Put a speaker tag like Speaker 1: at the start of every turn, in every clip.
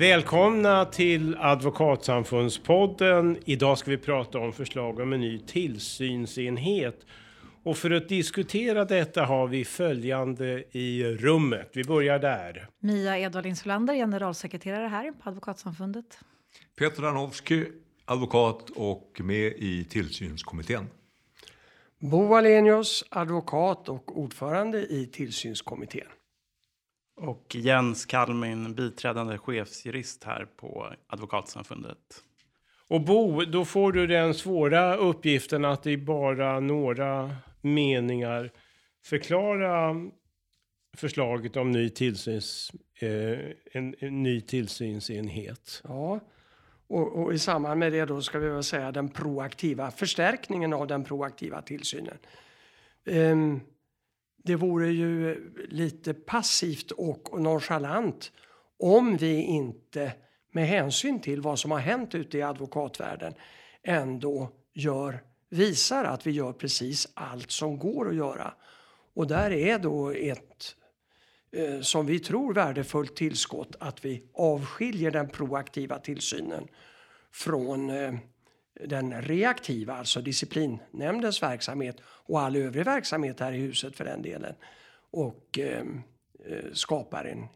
Speaker 1: Välkomna till Advokatsamfundspodden. Idag ska vi prata om förslag om en ny tillsynsenhet. Och för att diskutera detta har vi följande i rummet. Vi börjar där.
Speaker 2: Mia Edvard Solander, generalsekreterare här på Advokatsamfundet.
Speaker 3: Peter Danowski, advokat och med i tillsynskommittén.
Speaker 4: Bo Wallenius, advokat och ordförande i tillsynskommittén.
Speaker 5: Och Jens Kalmin, biträdande chefsjurist här på Advokatsamfundet.
Speaker 1: Och Bo, då får du den svåra uppgiften att i bara några meningar förklara förslaget om ny, tillsyns, eh, en, en, ny tillsynsenhet.
Speaker 4: Ja, och, och, i samband med det då ska vi väl säga den proaktiva förstärkningen av den proaktiva tillsynen. Um, det vore ju lite passivt och nonchalant om vi inte med hänsyn till vad som har hänt ute i advokatvärlden ändå gör, visar att vi gör precis allt som går att göra. Och där är då ett eh, som vi tror värdefullt tillskott att vi avskiljer den proaktiva tillsynen från eh, den reaktiva, alltså disciplinnämndens verksamhet och all övrig verksamhet här i huset för den delen. Och eh, eh, skapar en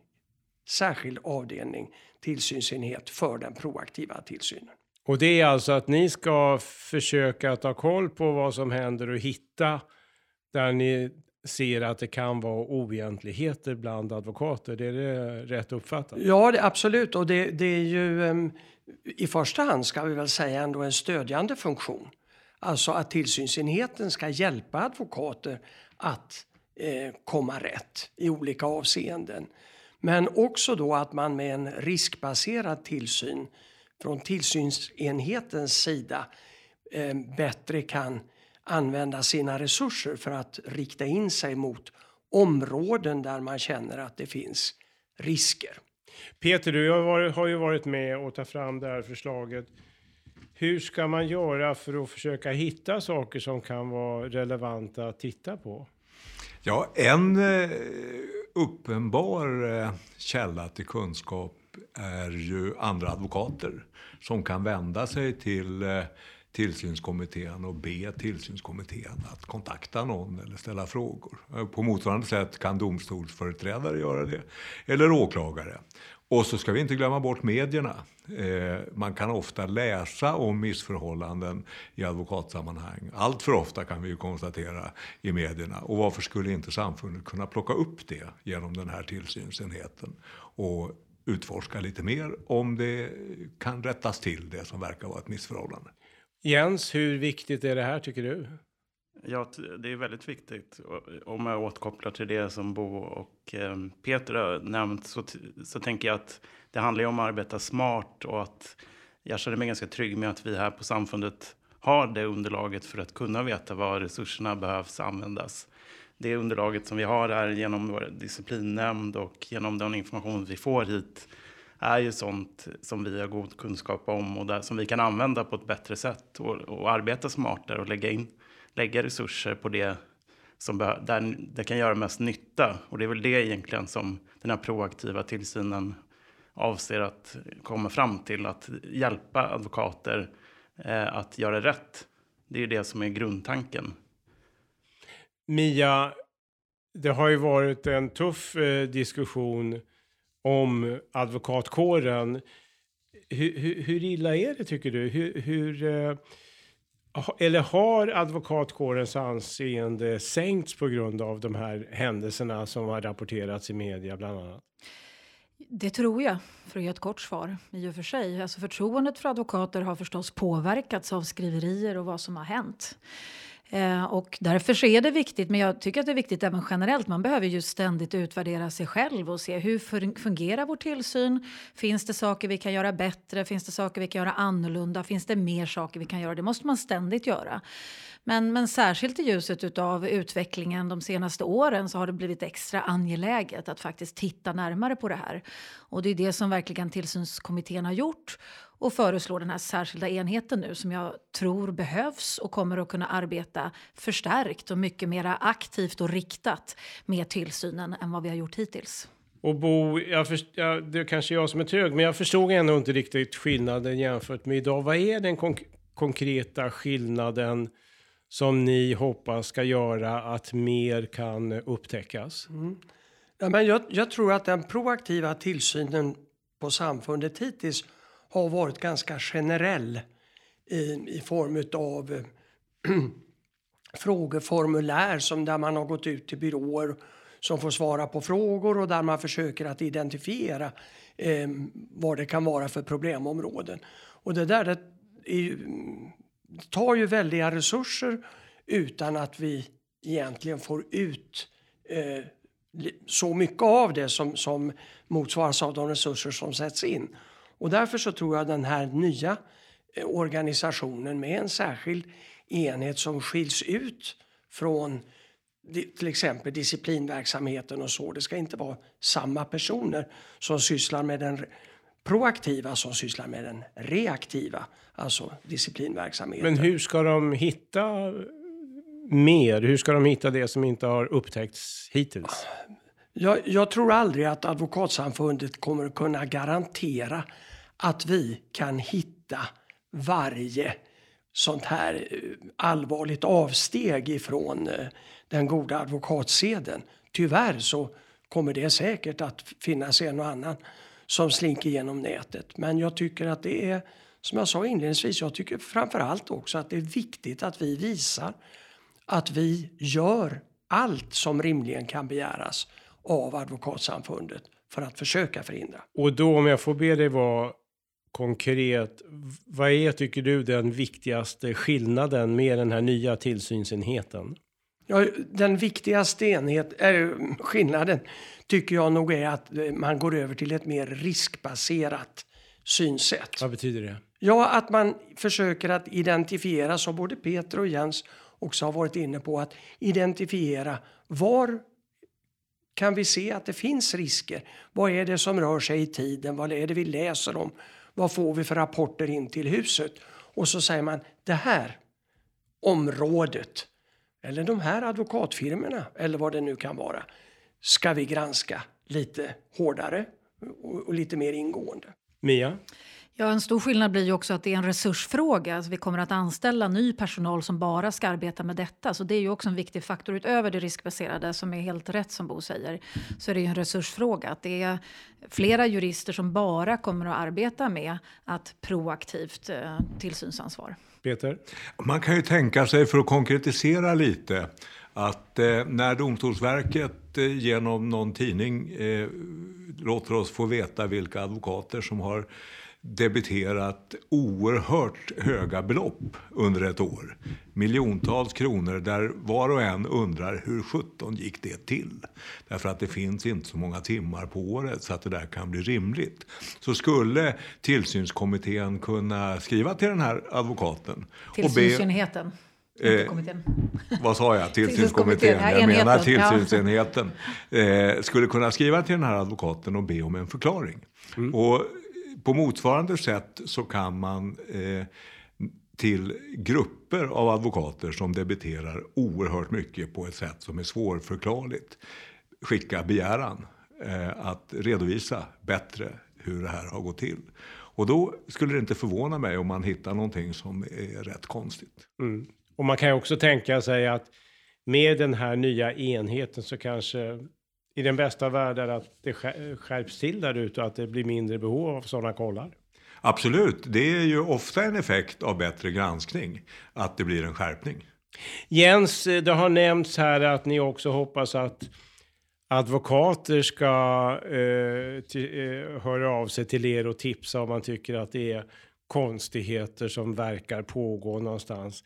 Speaker 4: särskild avdelning, tillsynsenhet för den proaktiva tillsynen.
Speaker 1: Och det är alltså att ni ska försöka ta koll på vad som händer och hitta där ni ser att det kan vara oegentligheter bland advokater. Det är det rätt uppfattat?
Speaker 4: Ja, det, absolut. Och det, det är ju um, i första hand ska vi väl säga ändå en stödjande funktion. Alltså att tillsynsenheten ska hjälpa advokater att eh, komma rätt i olika avseenden. Men också då att man med en riskbaserad tillsyn från tillsynsenhetens sida eh, bättre kan använda sina resurser för att rikta in sig mot områden där man känner att det finns risker.
Speaker 1: Peter, du har, varit, har ju varit med och ta fram det här förslaget. Hur ska man göra för att försöka hitta saker som kan vara relevanta att titta på?
Speaker 3: Ja, en eh, uppenbar eh, källa till kunskap är ju andra advokater som kan vända sig till eh, tillsynskommittén och be tillsynskommittén att kontakta någon eller ställa frågor. På motsvarande sätt kan domstolsföreträdare göra det, eller åklagare. Och så ska vi inte glömma bort medierna. Eh, man kan ofta läsa om missförhållanden i advokatsammanhang. Allt för ofta kan vi ju konstatera i medierna. Och varför skulle inte samfundet kunna plocka upp det genom den här tillsynsenheten och utforska lite mer om det kan rättas till det som verkar vara ett missförhållande.
Speaker 1: Jens, hur viktigt är det här tycker du?
Speaker 5: Ja, det är väldigt viktigt. Om jag återkopplar till det som Bo och ehm, Peter har nämnt så, så tänker jag att det handlar om att arbeta smart och att jag känner mig ganska trygg med att vi här på samfundet har det underlaget för att kunna veta var resurserna behövs användas. Det underlaget som vi har är genom vår disciplinnämnd och genom den information vi får hit är ju sånt som vi har god kunskap om och där, som vi kan använda på ett bättre sätt och, och arbeta smartare och lägga, in, lägga resurser på det som där det kan göra mest nytta. Och det är väl det egentligen som den här proaktiva tillsynen avser att komma fram till. Att hjälpa advokater eh, att göra rätt. Det är ju det som är grundtanken.
Speaker 1: Mia, det har ju varit en tuff eh, diskussion om advokatkåren. Hur, hur, hur, illa är det tycker du? Hur, eh, hur eller har advokatkårens anseende sänkts på grund av de här händelserna som har rapporterats i media bland annat?
Speaker 2: Det tror jag, för att ge ett kort svar. I och för sig. Alltså förtroendet för advokater har förstås påverkats av skriverier och vad som har hänt. Eh, och därför är det viktigt, men jag tycker att det är viktigt även generellt. Man behöver ju ständigt utvärdera sig själv och se hur fungerar vår tillsyn? Finns det saker vi kan göra bättre? Finns det saker vi kan göra annorlunda? Finns det mer saker vi kan göra? Det måste man ständigt göra. Men, men särskilt i ljuset av utvecklingen de senaste åren så har det blivit extra angeläget att faktiskt titta närmare på det här. Och det är det som verkligen tillsynskommittén har gjort och föreslår den här särskilda enheten nu som jag tror behövs och kommer att kunna arbeta förstärkt och mycket mer aktivt och riktat med tillsynen än vad vi har gjort hittills.
Speaker 1: Och Bo, jag först, ja, det är kanske jag som är trög, men jag förstod ändå inte riktigt skillnaden jämfört med idag. Vad är den konk konkreta skillnaden som ni hoppas ska göra att mer kan upptäckas?
Speaker 4: Mm. Ja, men jag, jag, tror att den proaktiva tillsynen på samfundet hittills har varit ganska generell i, i form av frågeformulär som där man har gått ut till byråer som får svara på frågor och där man försöker att identifiera eh, vad det kan vara för problemområden. Och det där det är, tar ju väldiga resurser utan att vi egentligen får ut eh, så mycket av det som, som motsvaras av de resurser som sätts in. Och därför så tror jag den här nya eh, organisationen med en särskild enhet som skiljs ut från till exempel disciplinverksamheten och så. Det ska inte vara samma personer som sysslar med den proaktiva som sysslar med den reaktiva, alltså disciplinverksamheten.
Speaker 1: Men hur ska de hitta mer? Hur ska de hitta det som inte har upptäckts hittills?
Speaker 4: Jag, jag tror aldrig att Advokatsamfundet kommer att kunna garantera att vi kan hitta varje sånt här eh, allvarligt avsteg ifrån eh, den goda advokatseden. Tyvärr så kommer det säkert att finnas en och annan som slinker genom nätet. Men jag tycker att det är, som jag sa inledningsvis, jag tycker framförallt också att det är viktigt att vi visar att vi gör allt som rimligen kan begäras av Advokatsamfundet för att försöka förhindra.
Speaker 1: Och då om jag får be dig vara konkret, vad är tycker du den viktigaste skillnaden med den här nya tillsynsenheten?
Speaker 4: Ja, den viktigaste enhet, äh, skillnaden tycker jag nog är att eh, man går över till ett mer riskbaserat synsätt.
Speaker 1: Vad betyder det?
Speaker 4: Ja, att man försöker att identifiera, som både Peter och Jens också har varit inne på, att identifiera var kan vi se att det finns risker? Vad är det som rör sig i tiden? Vad är det vi läser om? Vad får vi för rapporter in till huset? Och så säger man det här området eller de här advokatfirmorna eller vad det nu kan vara ska vi granska lite hårdare och, lite mer ingående.
Speaker 1: Mia?
Speaker 2: Ja, en stor skillnad blir ju också att det är en resursfråga. Alltså vi kommer att anställa ny personal som bara ska arbeta med detta. Så det är ju också en viktig faktor utöver det riskbaserade som är helt rätt som Bo säger. Så är det ju en resursfråga. Att det är flera jurister som bara kommer att arbeta med att proaktivt eh, tillsynsansvar.
Speaker 1: Peter?
Speaker 3: Man kan ju tänka sig, för att konkretisera lite, att eh, när Domstolsverket eh, genom någon tidning eh, låter oss få veta vilka advokater som har debiterat oerhört höga belopp under ett år. Miljontals kronor där var och en undrar hur 17 gick det till? Därför att det finns inte så många timmar på året så att det där kan bli rimligt. Så skulle tillsynskommittén kunna skriva till den här advokaten.
Speaker 2: Tillsynsenheten.
Speaker 3: Eh, vad sa jag? Tillsynskommittén. Jag menar tillsynsenheten. Eh, skulle kunna skriva till den här advokaten och be om en förklaring. Mm. Och på motsvarande sätt så kan man eh, till grupper av advokater som debiterar oerhört mycket på ett sätt som är svårförklarligt skicka begäran eh, att redovisa bättre hur det här har gått till. Och då skulle det inte förvåna mig om man hittar någonting som är rätt konstigt.
Speaker 1: Mm. Och man kan ju också tänka sig att med den här nya enheten så kanske i den bästa världen att det skärps till där ute och att det blir mindre behov av sådana kollar?
Speaker 3: Absolut, det är ju ofta en effekt av bättre granskning att det blir en skärpning.
Speaker 1: Jens, det har nämnts här att ni också hoppas att advokater ska eh, till, eh, höra av sig till er och tipsa om man tycker att det är konstigheter som verkar pågå någonstans.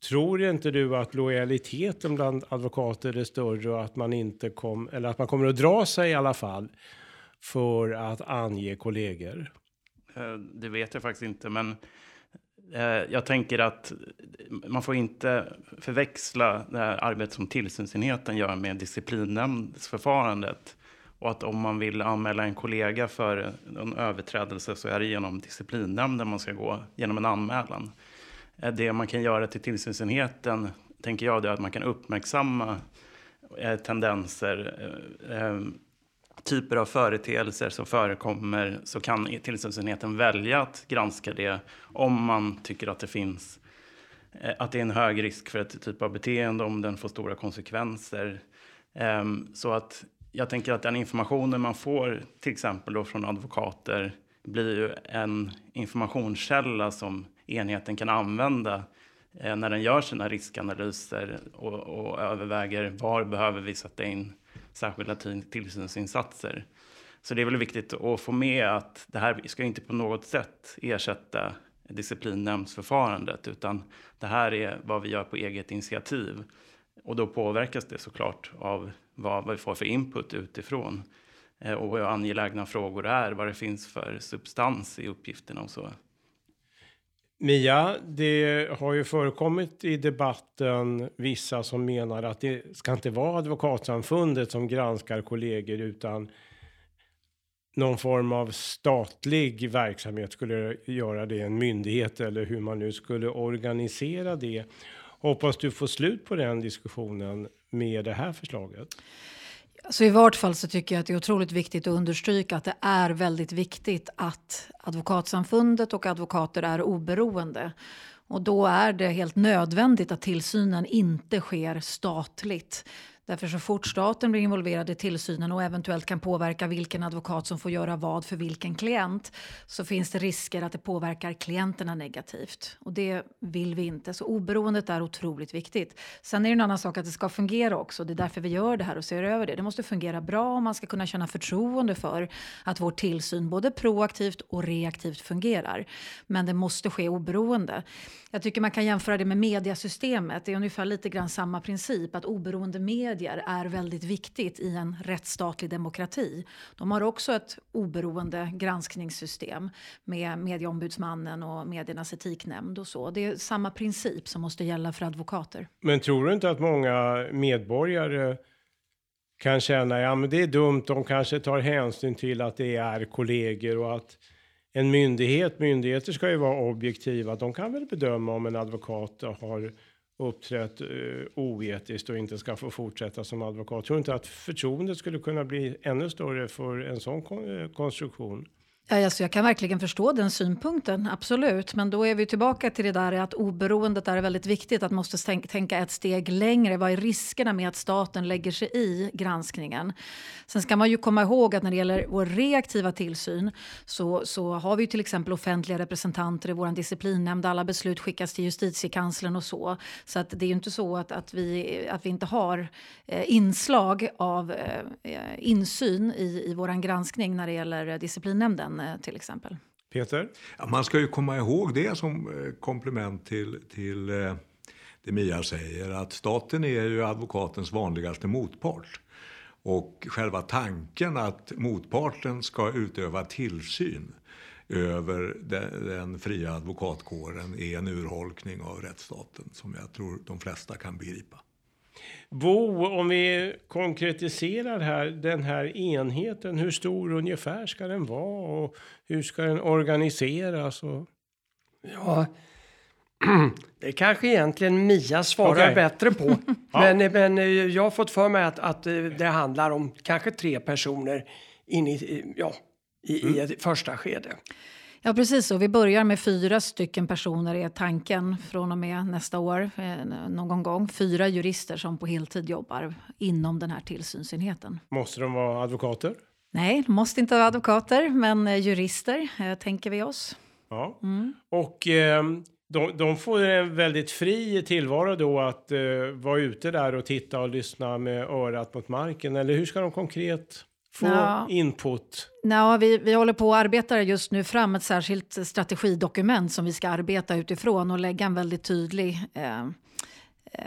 Speaker 1: Tror inte du att lojaliteten bland advokater är större och att man inte kom, eller att man kommer att dra sig i alla fall för att ange kollegor?
Speaker 5: Eh, det vet jag faktiskt inte, men eh, jag tänker att man får inte förväxla det här arbetet som tillsynsenheten gör med disciplinnämndsförfarandet. Och att om man vill anmäla en kollega för en överträdelse så är det genom disciplinnämnden man ska gå, genom en anmälan. Eh, det man kan göra till tillsynsenheten, tänker jag, det är att man kan uppmärksamma eh, tendenser. Eh, typer av företeelser som förekommer så kan tillsynsenheten välja att granska det om man tycker att det finns att det är en hög risk för ett typ av beteende om den får stora konsekvenser. Ehm, så att jag tänker att den informationen man får till exempel då från advokater blir ju en informationskälla som enheten kan använda eh, när den gör sina riskanalyser och, och överväger var behöver vi sätta in särskilda tillsynsinsatser. Så det är väl viktigt att få med att det här ska inte på något sätt ersätta disciplinnämndsförfarandet, utan det här är vad vi gör på eget initiativ. Och då påverkas det såklart av vad, vad vi får för input utifrån eh, och hur angelägna frågor är, vad det finns för substans i uppgifterna och så.
Speaker 1: Mia, det har ju förekommit i debatten vissa som menar att det ska inte vara advokatsamfundet som granskar kollegor utan någon form av statlig verksamhet skulle göra det, en myndighet eller hur man nu skulle organisera det. Hoppas du får slut på den diskussionen med det här förslaget.
Speaker 2: Så I vart fall så tycker jag att det är otroligt viktigt att understryka att det är väldigt viktigt att Advokatsamfundet och advokater är oberoende. Och då är det helt nödvändigt att tillsynen inte sker statligt. Därför så fort staten blir involverad i tillsynen och eventuellt kan påverka vilken advokat som får göra vad för vilken klient så finns det risker att det påverkar klienterna negativt. Och det vill vi inte. Så oberoendet är otroligt viktigt. Sen är det en annan sak att det ska fungera också. Det är därför vi gör det här och ser över det. Det måste fungera bra och man ska kunna känna förtroende för att vår tillsyn både proaktivt och reaktivt fungerar. Men det måste ske oberoende. Jag tycker man kan jämföra det med mediasystemet. Det är ungefär lite grann samma princip. Att oberoende medier är väldigt viktigt i en rättsstatlig demokrati. De har också ett oberoende granskningssystem med medieombudsmannen och mediernas etiknämnd och så. Det är samma princip som måste gälla för advokater.
Speaker 1: Men tror du inte att många medborgare kan känna, ja men det är dumt, de kanske tar hänsyn till att det är kollegor och att en myndighet, myndigheter ska ju vara objektiva. De kan väl bedöma om en advokat har uppträtt eh, oetiskt och inte ska få fortsätta som advokat. Tror du inte att förtroendet skulle kunna bli ännu större för en sån kon eh, konstruktion?
Speaker 2: Ja, alltså jag kan verkligen förstå den synpunkten, absolut. Men då är vi tillbaka till det där att oberoendet är väldigt viktigt. Att man måste tänka ett steg längre. Vad är riskerna med att staten lägger sig i granskningen? Sen ska man ju komma ihåg att när det gäller vår reaktiva tillsyn så, så har vi till exempel offentliga representanter i vår disciplinnämnd. Alla beslut skickas till justitiekanslern och så. Så att det är ju inte så att, att, vi, att vi inte har eh, inslag av eh, insyn i, i vår granskning när det gäller disciplinnämnden Eh, till exempel.
Speaker 1: Peter?
Speaker 3: Ja, man ska ju komma ihåg det som eh, komplement till, till eh, det Mia säger, att staten är ju advokatens vanligaste motpart. Och själva tanken att motparten ska utöva tillsyn över den fria advokatkåren är en urholkning av rättsstaten som jag tror de flesta kan begripa.
Speaker 1: Bo, om vi konkretiserar här, den här enheten, hur stor ungefär ska den vara och hur ska den organiseras? Och...
Speaker 4: Ja, det kanske egentligen Mia svarar okay. bättre på. men, men eh, jag har fått för mig att, att eh, det handlar om kanske tre personer in i, ja, i, mm. i ett första skede.
Speaker 2: Ja, precis så. Vi börjar med fyra stycken personer är tanken från och med nästa år. Eh, någon gång. Fyra jurister som på heltid jobbar inom den här tillsynsenheten.
Speaker 1: Måste de vara advokater?
Speaker 2: Nej, de måste inte vara advokater, men eh, jurister eh, tänker vi oss.
Speaker 1: Ja, mm. och eh, de, de, får en väldigt fri tillvaro då att eh, vara ute där och titta och lyssna med örat mot marken. Eller hur ska de konkret få ja. input?
Speaker 2: Ja, vi, vi håller på att arbeta just nu fram ett särskilt strategidokument som vi ska arbeta utifrån och lägga en väldigt tydlig eh, Eh, Eh,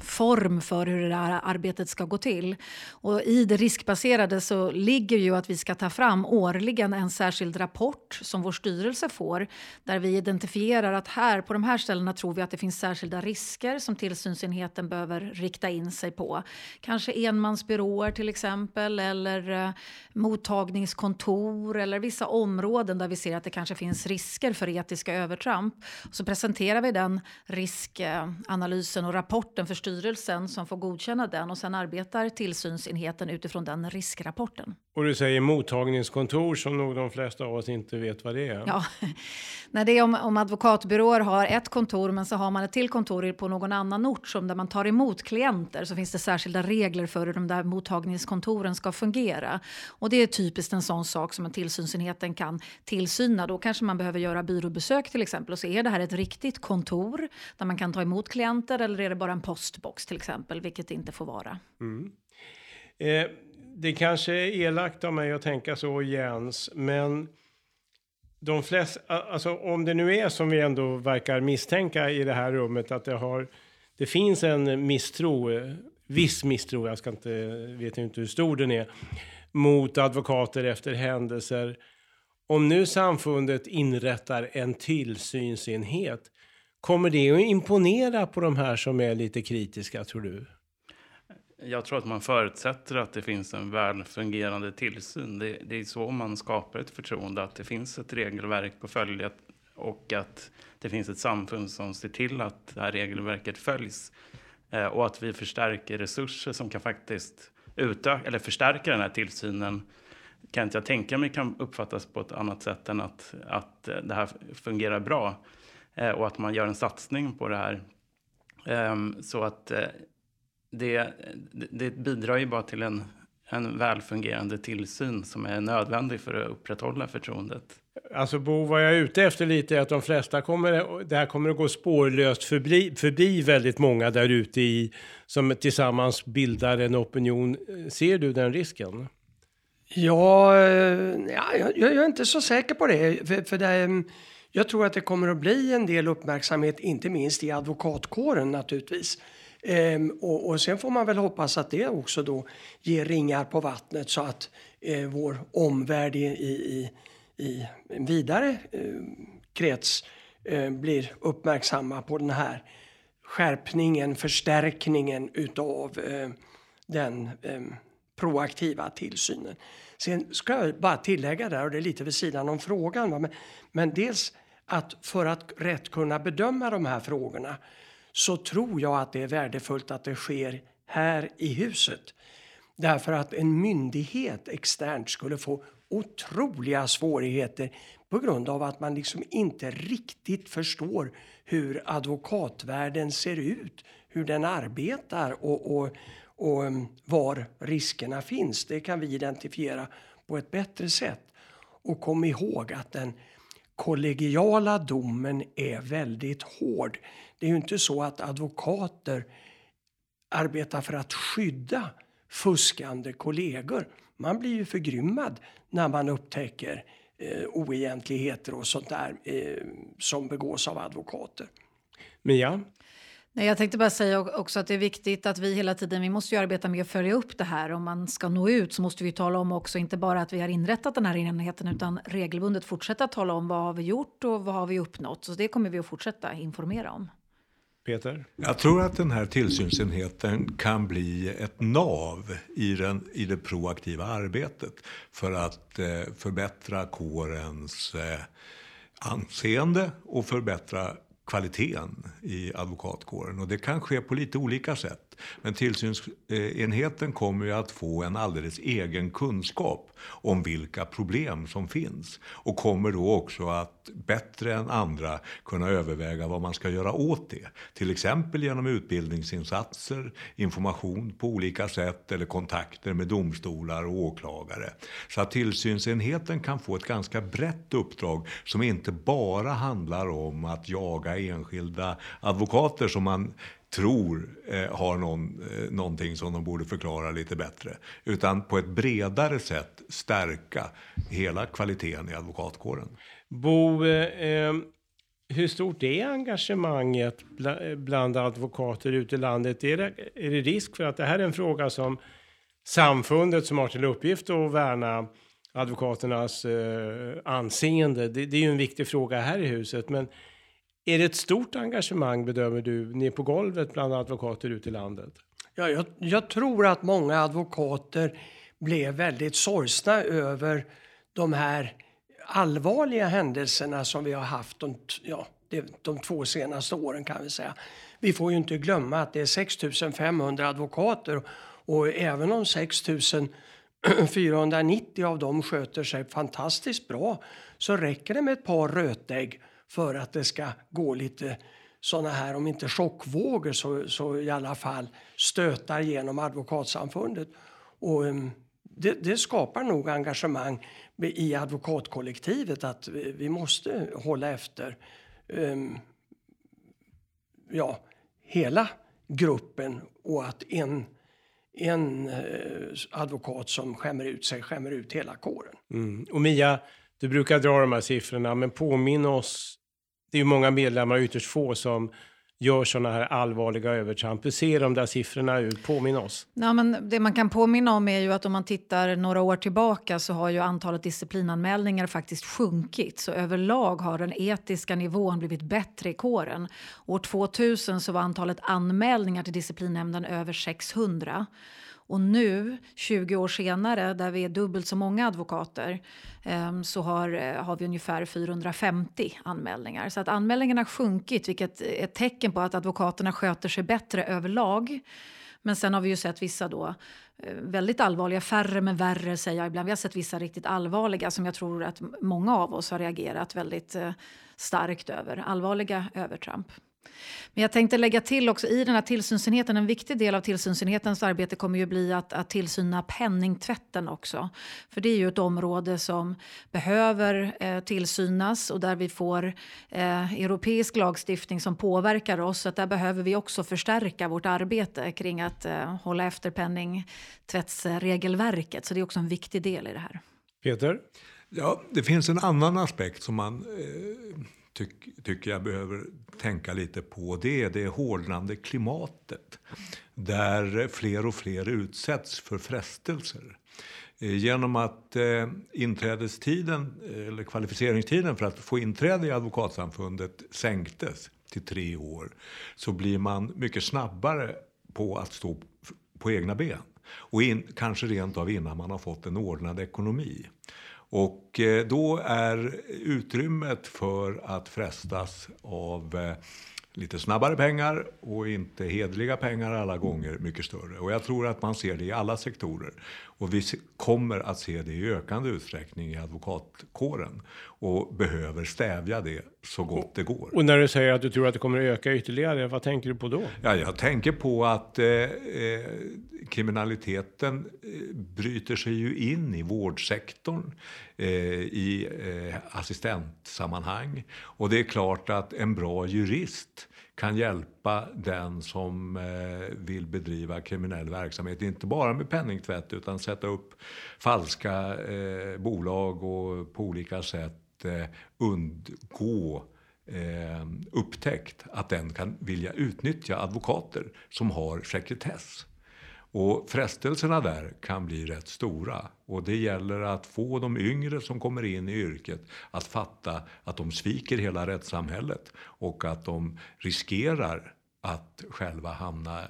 Speaker 2: form för hur det här arbetet ska gå till. Och I det riskbaserade så ligger ju att vi ska ta fram årligen en särskild rapport som vår styrelse får där vi identifierar att här på de här ställena tror vi att det finns särskilda risker som tillsynsenheten behöver rikta in sig på. Kanske enmansbyråer till exempel eller eh, mottagningskontor eller vissa områden där vi ser att det kanske finns risker för etiska övertramp. Så presenterar vi den riskanalysen eh, och rapporten för styrelsen som får godkänna den och sen arbetar tillsynsenheten utifrån den riskrapporten.
Speaker 1: Och du säger mottagningskontor som nog de flesta av oss inte vet vad det är.
Speaker 2: Ja, när det är om, om advokatbyråer har ett kontor men så har man ett till kontor på någon annan ort som där man tar emot klienter så finns det särskilda regler för hur de där mottagningskontoren ska fungera. Och det är typiskt en sån sak som en tillsynsenheten kan tillsyna. Då kanske man behöver göra byråbesök till exempel och se är det här ett riktigt kontor där man kan ta emot klienter eller är det bara en postbox till exempel, vilket det inte får vara.
Speaker 1: Mm. Eh, det kanske är elakt av mig att tänka så Jens, men de flesta, alltså om det nu är som vi ändå verkar misstänka i det här rummet att det har, det finns en misstro, eh, viss misstro, jag ska inte, vet inte hur stor den är, mot advokater efter händelser. Om nu samfundet inrättar en tillsynsenhet, kommer det att imponera på de här som är lite kritiska tror du?
Speaker 5: Jag tror att man förutsätter att det finns en väl fungerande tillsyn. Det, det, är så man skapar ett förtroende, att det finns ett regelverk att följa och att det finns ett samfund som ser till att det här regelverket följs. Eh, och att vi förstärker resurser som kan faktiskt utöka eller förstärka den här tillsynen kan inte jag tänka mig kan uppfattas på ett annat sätt än att, att det här fungerar bra och att man gör en satsning på det här. Um, så att eh, det, det bidrar ju bara till en, en välfungerande tillsyn som är nödvändig för att upprätthålla förtroendet.
Speaker 1: Alltså Bo, vad jag är ute efter lite är att de flesta kommer, det här kommer att gå spårlöst förbi, förbi väldigt många där ute i, som tillsammans bildar en opinion. Ser du den risken?
Speaker 4: Ja, eh, ja jag, jag är inte så säker på det. För, för det, jag tror att det kommer att bli en del uppmärksamhet, inte minst i advokatkåren naturligtvis. Ehm, och, och sen får man väl hoppas att det också då ger ringar på vattnet så att eh, vår omvärld i, i, i en vidare eh, krets eh, blir uppmärksamma på den här skärpningen, förstärkningen utav eh, den ehm, proaktiva tillsynen. Sen ska jag bara tillägga där, och det är lite vid sidan om frågan, men, men dels att för att rätt kunna bedöma de här frågorna så tror jag att det är värdefullt att det sker här i huset. Därför att en myndighet externt skulle få otroliga svårigheter på grund av att man liksom inte riktigt förstår hur advokatvärlden ser ut, hur den arbetar och, och, och mm, var riskerna finns. Det kan vi identifiera på ett bättre sätt. Och kom ihåg att den kollegiala domen är väldigt hård. Det är ju inte så att advokater arbetar för att skydda fuskande kollegor. Man blir ju förgrymmad när man upptäcker eh, oegentligheter och sånt där eh, som begås av advokater.
Speaker 1: Mia?
Speaker 2: Nej, jag tänkte bara säga också att det är viktigt att vi hela tiden, vi måste ju arbeta med att följa upp det här. Om man ska nå ut så måste vi tala om också, inte bara att vi har inrättat den här enheten utan regelbundet fortsätta tala om vad har vi gjort och vad har vi uppnått. Så det kommer vi att fortsätta informera om.
Speaker 1: Peter?
Speaker 3: Jag tror att den här tillsynsenheten kan bli ett nav i, den, i det proaktiva arbetet för att eh, förbättra kårens eh, anseende och förbättra kvaliteten i advokatkåren. Och det kan ske på lite olika sätt. Men tillsynsenheten kommer ju att få en alldeles egen kunskap om vilka problem som finns och kommer då också att bättre än andra kunna överväga vad man ska göra åt det. Till exempel genom utbildningsinsatser, information på olika sätt eller kontakter med domstolar och åklagare. Så att tillsynsenheten kan få ett ganska brett uppdrag som inte bara handlar om att jaga enskilda advokater som man tror eh, har någon, eh, någonting som de borde förklara lite bättre. Utan på ett bredare sätt stärka hela kvaliteten i advokatkåren.
Speaker 1: Bo, eh, eh hur stort är engagemanget eh, bland advokater ute i landet? Är det, är det risk för att det här är en fråga som samfundet som har till uppgift att värna advokaternas eh, anseende, det, det är ju en viktig fråga här i huset, men är det ett stort engagemang bedömer du ner på golvet bland advokater ute i landet?
Speaker 4: Ja, jag, jag tror att många advokater blev väldigt sorgsna över de här allvarliga händelserna som vi har haft de, ja, de två senaste åren kan vi säga. Vi får ju inte glömma att det är 6 500 advokater och även om 6 490 av dem sköter sig fantastiskt bra så räcker det med ett par rötägg för att det ska gå lite såna här, om inte chockvågor så, så i alla fall stötar genom advokatsamfundet. Och, um, det, det, skapar nog engagemang i advokatkollektivet att vi måste hålla efter um, ja, hela gruppen och att en, en uh, advokat som skämmer ut sig skämmer ut hela kåren.
Speaker 1: Mm. Och Mia, du brukar dra de här siffrorna, men påminn oss. Det är ju många medlemmar, ytterst få, som gör sådana här allvarliga övertramp. Hur ser de där siffrorna ut? Påminn oss.
Speaker 2: Ja, men det man kan påminna om är ju att om man tittar några år tillbaka så har ju antalet disciplinanmälningar faktiskt sjunkit. Så överlag har den etiska nivån blivit bättre i kåren. År 2000 så var antalet anmälningar till disciplinnämnden över 600. Och nu, 20 år senare, där vi är dubbelt så många advokater ehm, så har, eh, har vi ungefär 450 anmälningar. Så att anmälningarna har sjunkit, vilket är ett tecken på att advokaterna sköter sig bättre överlag. Men sen har vi ju sett vissa då eh, väldigt allvarliga, färre men värre säger jag ibland. Vi har sett vissa riktigt allvarliga som jag tror att många av oss har reagerat väldigt eh, starkt över. Allvarliga övertramp. Men jag tänkte lägga till också i den här tillsynsenheten, en viktig del av tillsynsenhetens arbete kommer ju bli att, att tillsyna penningtvätten också. För det är ju ett område som behöver eh, tillsynas och där vi får eh, europeisk lagstiftning som påverkar oss. Så att där behöver vi också förstärka vårt arbete kring att eh, hålla efter penningtvättsregelverket. Så det är också en viktig del i det här.
Speaker 1: Peter?
Speaker 3: Ja, det finns en annan aspekt som man tyck, tycker jag behöver tänka lite på det det hårdnande klimatet där fler och fler utsätts för frestelser. Eh, genom att eh, inträdestiden, eh, eller kvalificeringstiden för att få inträde i advokatsamfundet sänktes till tre år så blir man mycket snabbare på att stå på egna ben. Och in, kanske rent av innan man har fått en ordnad ekonomi. Och eh, då är utrymmet för att frestas av eh, lite snabbare pengar och inte hedliga pengar alla gånger mycket större. Och jag tror att man ser det i alla sektorer. Och vi kommer att se det i ökande utsträckning i advokatkåren och behöver stävja det så gott det går.
Speaker 1: Och när du säger att du tror att det kommer att öka ytterligare, vad tänker du på då?
Speaker 3: Ja, jag tänker på att eh, eh, kriminaliteten eh, bryter sig ju in i vårdsektorn, eh, i eh, assistentsammanhang. Och det är klart att en bra jurist kan hjälpa den som eh, vill bedriva kriminell verksamhet. Inte bara med penningtvätt utan sätta upp falska bolag och på olika sätt eh, undgå eh, upptäckt att den kan vilja utnyttja advokater som har sekretess. Och frestelserna där kan bli rätt stora. Och det gäller att få de yngre som kommer in i yrket att fatta att de sviker hela rättssamhället och att de riskerar att själva hamna,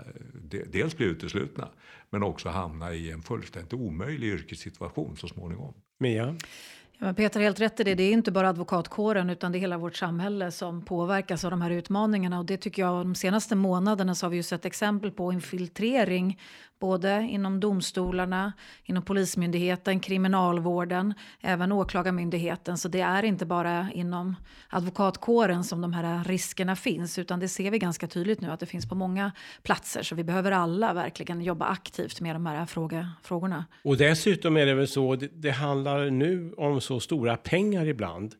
Speaker 3: dels bli uteslutna, men också hamna i en fullständigt omöjlig yrkessituation så småningom.
Speaker 1: Mia?
Speaker 2: Men Peter har helt rätt i det. Det är inte bara advokatkåren utan det är hela vårt samhälle som påverkas av de här utmaningarna. Och det tycker jag de senaste månaderna så har vi ju sett exempel på infiltrering både inom domstolarna, inom Polismyndigheten, Kriminalvården, även Åklagarmyndigheten. Så det är inte bara inom advokatkåren som de här riskerna finns utan det ser vi ganska tydligt nu att det finns på många platser. Så vi behöver alla verkligen jobba aktivt med de här fråga, frågorna.
Speaker 1: Och dessutom är det väl så, det, det handlar nu om så stora pengar ibland.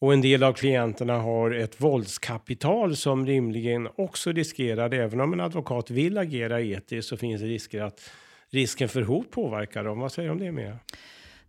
Speaker 1: Och en del av klienterna har ett våldskapital som rimligen också riskerar, även om en advokat vill agera etiskt, så finns det risker att risken för hot påverkar dem. Vad säger du om det Mia?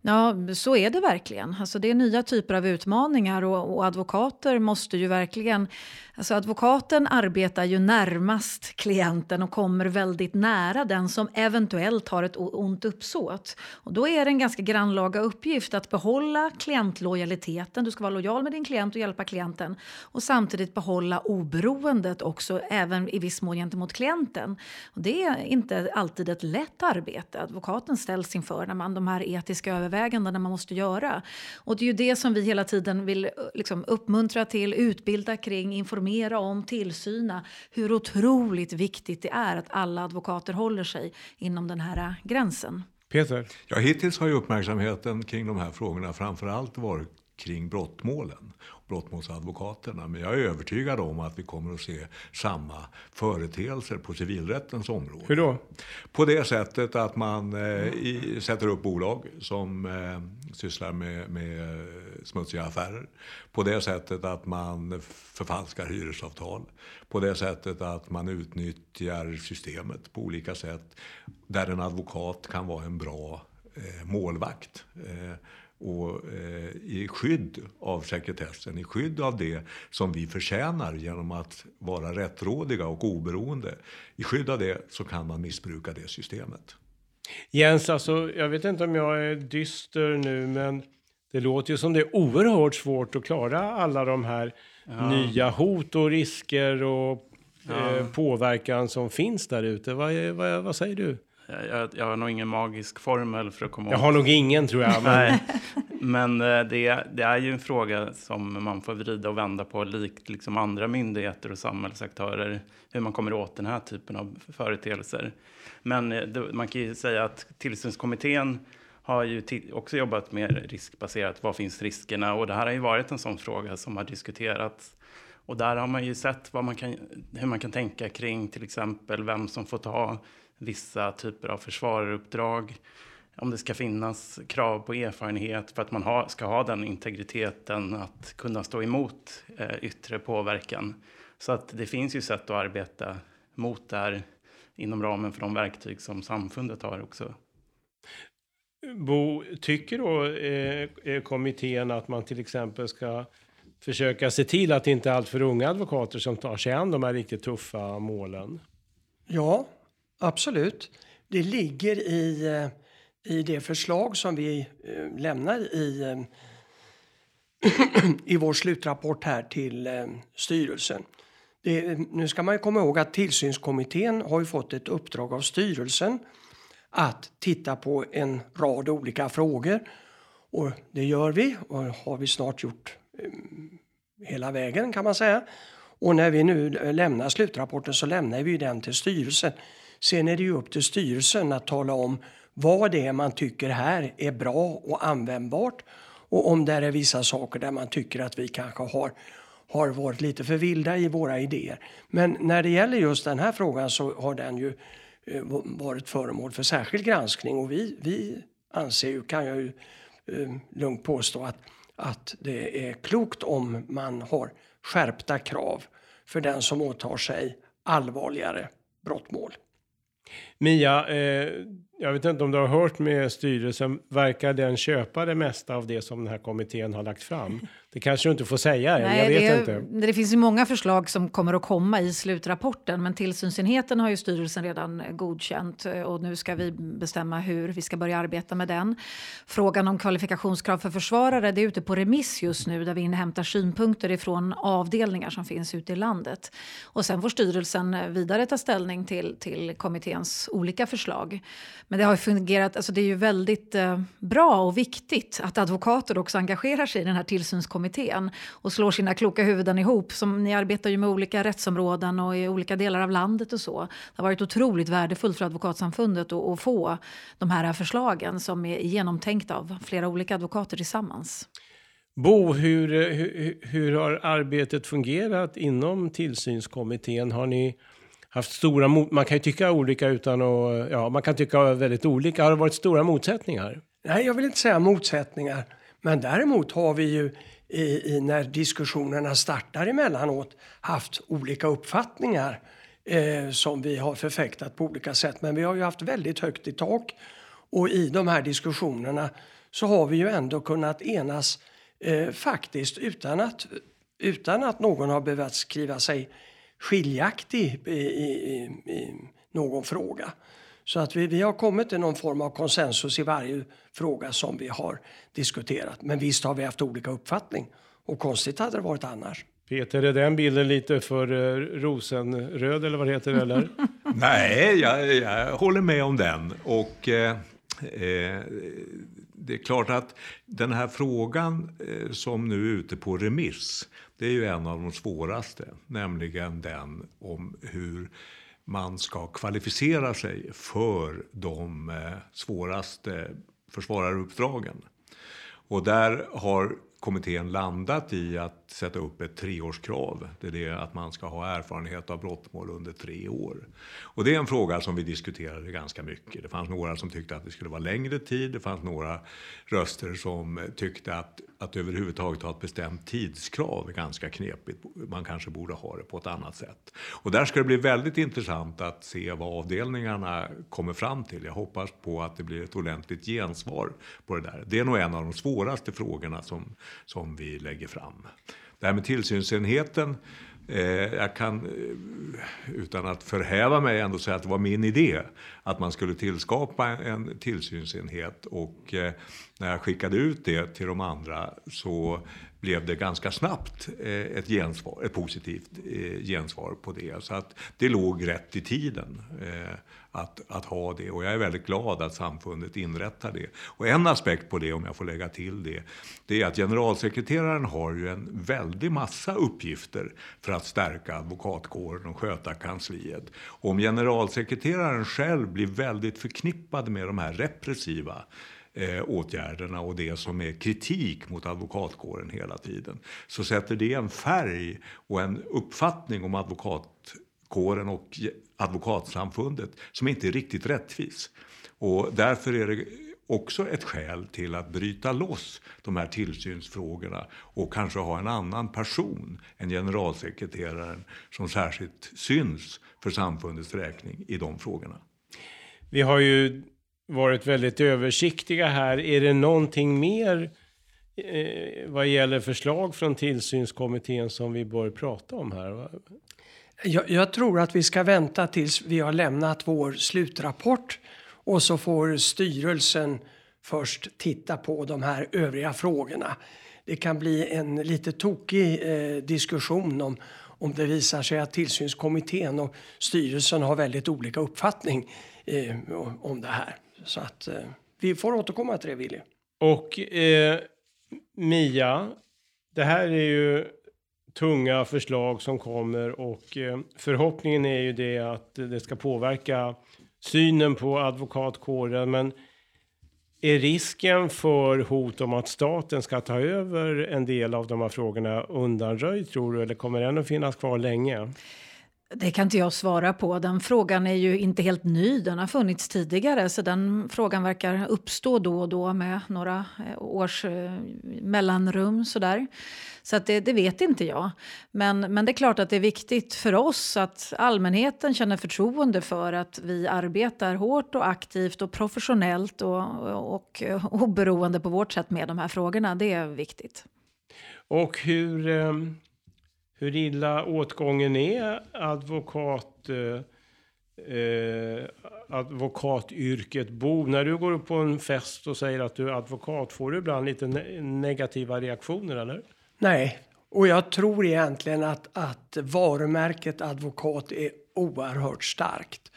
Speaker 2: Ja, så är det verkligen. Alltså det är nya typer av utmaningar och, och, advokater måste ju verkligen... Alltså advokaten arbetar ju närmast klienten och kommer väldigt nära den som eventuellt har ett ont uppsåt. Och då är det en ganska grannlaga uppgift att behålla klientlojaliteten. Du ska vara lojal med din klient och hjälpa klienten och samtidigt behålla oberoendet också, även i viss mån gentemot klienten. Och det är inte alltid ett lätt arbete advokaten ställs inför när man de här etiska övervägandena överväganden man måste göra. Och det är ju det som vi hela tiden vill eh, liksom, uppmuntra till, utbilda kring, informera om, tillsyna. Hur otroligt viktigt det är att alla advokater håller sig inom den här eh, gränsen.
Speaker 1: Peter?
Speaker 3: Ja, hittills har ju uppmärksamheten kring de här frågorna framför allt varit kring brottmålen brottmålsadvokaterna. Men jag är övertygad om att vi kommer att se samma företeelser på civilrättens område.
Speaker 1: Hur då?
Speaker 3: På det sättet att man eh, i, sätter upp bolag som eh, sysslar med, med smutsiga affärer. På det sättet att man förfalskar hyresavtal. På det sättet att man utnyttjar systemet på olika sätt. Där en advokat kan vara en bra eh, målvakt. Eh, och eh, i skydd av sekretessen, i skydd av det som vi förtjänar genom att vara rättrådiga och oberoende. I skydd av det så kan man missbruka det systemet.
Speaker 1: Jens, alltså, jag vet inte om jag är dyster nu, men det låter ju som det är oerhört svårt att klara alla de här ja. nya hot och risker och ja. eh, påverkan som finns där ute. Vad, vad, vad säger du?
Speaker 5: Jag, jag, har nog ingen magisk formel för att komma
Speaker 1: Jag har nog ingen tror jag.
Speaker 5: Men... Men eh, det, det, är ju en fråga som man får vrida och vända på likt liksom andra myndigheter och samhällsaktörer. Hur man kommer åt den här typen av företeelser. Men eh, man kan ju säga att tillsynskommittén har ju också jobbat med riskbaserat. Vad finns riskerna? Och det här har ju varit en sån fråga som har diskuterats. Och där har man ju sett vad man kan, hur man kan tänka kring till exempel vem som får ta vissa typer av försvararuppdrag. Om det ska finnas krav på erfarenhet för att man ha, ska ha den integriteten att kunna stå emot eh, yttre påverkan. Så att det finns ju sätt att arbeta mot det här inom ramen för de verktyg som samfundet har också.
Speaker 1: Bo, tycker då eh, eh kommittén att man till exempel ska försöka se till att det inte är allt för unga advokater som tar sig an de här riktigt tuffa målen?
Speaker 4: Ja, Absolut. Det ligger i, eh, i det förslag som vi eh, lämnar i, eh, i vår slutrapport här till styrelsen. Det, nu ska man komma ihåg att tillsynskommittén har fått ett uppdrag av styrelsen att titta på en rad olika frågor. Och det gör vi och har vi snart gjort hela vägen kan man säga. Och när vi nu lämnar slutrapporten så lämnar vi den till styrelsen. Sen är det ju upp till styrelsen att tala om vad det är man tycker här är bra och användbart och om det är vissa saker där man tycker att vi kanske har, har varit lite för vilda i våra idéer. Men när det gäller just den här frågan så har den ju eh, varit föremål för särskild granskning och vi, vi anser ju, kan jag ju eh, lugnt påstå att, att det är klokt om man har skärpta krav för den som åtar sig allvarligare brottmål.
Speaker 1: Mia, eh, jag vet inte om du har hört med styrelsen, verkar den köpa det mesta av det som den här kommittén har lagt fram? Det kanske du inte får säga än, jag vet
Speaker 2: det,
Speaker 1: inte.
Speaker 2: Det finns ju många förslag som kommer att komma i slutrapporten, men tillsynsenheten har ju styrelsen redan godkänt och nu ska vi bestämma hur vi ska börja arbeta med den. Frågan om kvalifikationskrav för försvarare, det är ute på remiss just nu där vi inhämtar synpunkter ifrån avdelningar som finns ute i landet. Och sen får styrelsen vidare ta ställning till, till kommitténs olika förslag. Men det har fungerat, alltså det är ju väldigt eh, bra och viktigt att advokater också engagerar sig i den här tillsynskommittén och slår sina kloka huvuden ihop. Som, ni arbetar ju med olika rättsområden och i olika delar av landet och så. Det har varit otroligt värdefullt för Advokatsamfundet att, att få de här förslagen som är genomtänkta av flera olika advokater tillsammans.
Speaker 1: Bo, hur, hur, hur har arbetet fungerat inom tillsynskommittén? Har ni haft stora, man kan ju tycka olika utan att, ja, man kan tycka väldigt olika. Har det varit stora motsättningar?
Speaker 4: Nej, jag vill inte säga motsättningar. Men däremot har vi ju i, i när diskussionerna startar emellanåt haft olika uppfattningar eh, som vi har förfäktat på olika sätt. Men vi har ju haft väldigt högt i tak och i de här diskussionerna så har vi ju ändå kunnat enas eh, faktiskt utan att, utan att någon har behövt skriva sig skiljaktig i, i, i någon fråga. Så att vi, vi har kommit till någon form av konsensus i varje fråga som vi har diskuterat. Men visst har vi haft olika uppfattning och konstigt hade det varit annars.
Speaker 1: Peter, är den bilden lite för uh, rosenröd eller vad det heter? Eller?
Speaker 3: Nej, jag, jag, håller med om den. Och eh, eh, det är klart att den här frågan eh, som nu är ute på remiss, det är ju en av de svåraste, nämligen den om hur man ska kvalificera sig för de eh, svåraste försvararuppdragen. Och där har kommittén landat i att sätta upp ett treårskrav. Det är det att man ska ha erfarenhet av brottmål under tre år. Och det är en fråga som vi diskuterade ganska mycket. Det fanns några som tyckte att det skulle vara längre tid. Det fanns några röster som tyckte att, att överhuvudtaget ha ett bestämt tidskrav är ganska knepigt. Man kanske borde ha det på ett annat sätt. Och där ska det bli väldigt intressant att se vad avdelningarna kommer fram till. Jag hoppas på att det blir ett ordentligt gensvar på det där. Det är nog en av de svåraste frågorna som, som vi lägger fram. Det här med tillsynsenheten, eh, jag kan eh, utan att förhäva mig ändå säga att det var min idé att man skulle tillskapa en tillsynsenhet och eh, när jag skickade ut det till de andra så blev det ganska snabbt eh, ett, gensvar, ett positivt eh, gensvar på det. Så att det låg rätt i tiden eh, att, att ha det. Och jag är väldigt glad att samfundet inrättar det. Och en aspekt på det, om jag får lägga till det, det är att generalsekreteraren har ju en väldig massa uppgifter för att stärka advokatkåren och sköta kansliet. Och om generalsekreteraren själv blir väldigt förknippad med de här repressiva eh, åtgärderna och det som är kritik mot advokatkåren hela tiden så sätter det en färg och en uppfattning om advokatkåren och advokatsamfundet som inte är riktigt rättvis. Och därför är det också ett skäl till att bryta loss de här tillsynsfrågorna och kanske ha en annan person än generalsekreteraren som särskilt syns för samfundets räkning i de frågorna.
Speaker 1: Vi har ju varit väldigt översiktliga här. Är det någonting mer eh, vad gäller förslag från tillsynskommittén som vi bör prata om här?
Speaker 4: Jag, jag, tror att vi ska vänta tills vi har lämnat vår slutrapport och så får styrelsen först titta på de här övriga frågorna. Det kan bli en lite tokig eh, diskussion om, om det visar sig att tillsynskommittén och styrelsen har väldigt olika uppfattning eh, om det här. Så att eh, vi får återkomma till det, Willy.
Speaker 1: Och eh, Mia, det här är ju tunga förslag som kommer och eh, förhoppningen är ju det att det ska påverka synen på advokatkåren. Men är risken för hot om att staten ska ta över en del av de här frågorna undanröjd tror du? Eller kommer den att finnas kvar länge?
Speaker 2: Det kan inte jag svara på. Den frågan är ju inte helt ny. Den har funnits tidigare så den frågan verkar uppstå då och då med några eh, års eh, mellanrum. Sådär. Så att det, det, vet inte jag. Men, men det är klart att det är viktigt för oss att allmänheten känner förtroende för att vi arbetar hårt och aktivt och professionellt och, och, och oberoende på vårt sätt med de här frågorna. Det är viktigt.
Speaker 1: Och hur... Um hur illa åtgången är advokat, eh, eh, advokatyrket Bo. När du går upp på en fest och säger att du är advokat, får du ibland lite ne negativa reaktioner eller?
Speaker 4: Nej, och jag tror egentligen att, att varumärket advokat är oerhört starkt.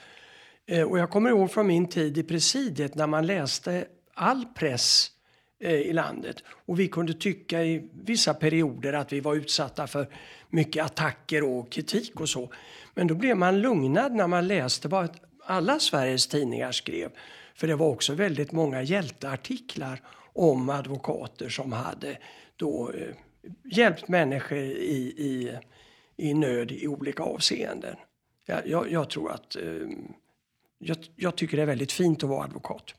Speaker 4: Eh, och jag kommer ihåg från min tid i presidiet när man läste all press eh, i landet. Och vi kunde tycka i vissa perioder att vi var utsatta för mycket attacker och kritik och så. Men då blev man lugnad när man läste vad alla Sveriges tidningar skrev. För det var också väldigt många hjälteartiklar om advokater som hade då eh, hjälpt människor i, i, i nöd i olika avseenden. Jag, jag, jag tror att eh, jag, jag tycker det är väldigt fint att vara advokat.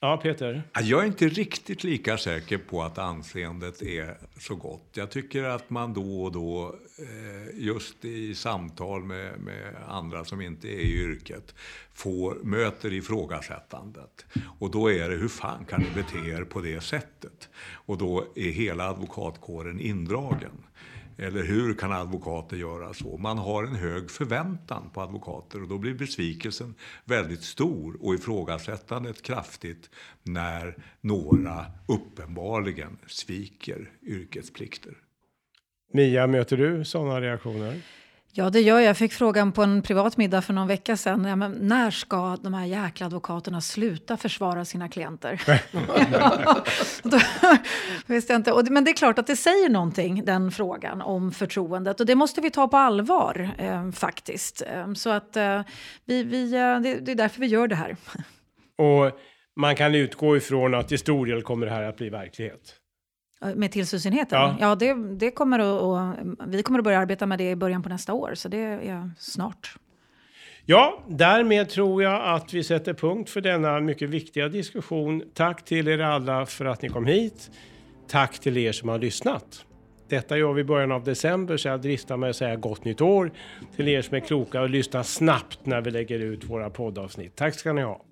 Speaker 1: Ja, Peter?
Speaker 3: Jag är inte riktigt lika säker på att anseendet är så gott. Jag tycker att man då och då, eh, just i samtal med, med andra som inte är i yrket, får, möter ifrågasättandet. Och då är det, hur fan kan ni bete er på det sättet? Och då är hela advokatkåren indragen. Eller hur kan advokater göra så? Man har en hög förväntan på advokater och då blir besvikelsen väldigt stor och ifrågasättandet kraftigt när några uppenbarligen sviker yrkesplikter.
Speaker 1: Mia, möter du sådana reaktioner?
Speaker 2: Ja, det gör jag. Jag fick frågan på en privat middag för någon vecka sedan. Ja, men när ska de här jäkla advokaterna sluta försvara sina klienter? Då visste jag inte. men det är klart att det säger någonting, den frågan om förtroendet. Och det måste vi ta på allvar, eh, faktiskt. Eh, så att eh, vi, vi, eh, det, det är därför vi gör det här.
Speaker 1: Och man kan utgå ifrån att i stor del kommer det här att bli verklighet.
Speaker 2: Med tillsynsenheten? Ja, ja det, det kommer att, och, vi kommer att börja arbeta med det i början på nästa år, så det är snart.
Speaker 1: Ja, därmed tror jag att vi sätter punkt för denna mycket viktiga diskussion. Tack till er alla för att ni kom hit. Tack till er som har lyssnat. Detta gör vi i början av december, så jag dristar mig att säga gott nytt år till er som är kloka och lyssnar snabbt när vi lägger ut våra poddavsnitt. Tack ska ni ha.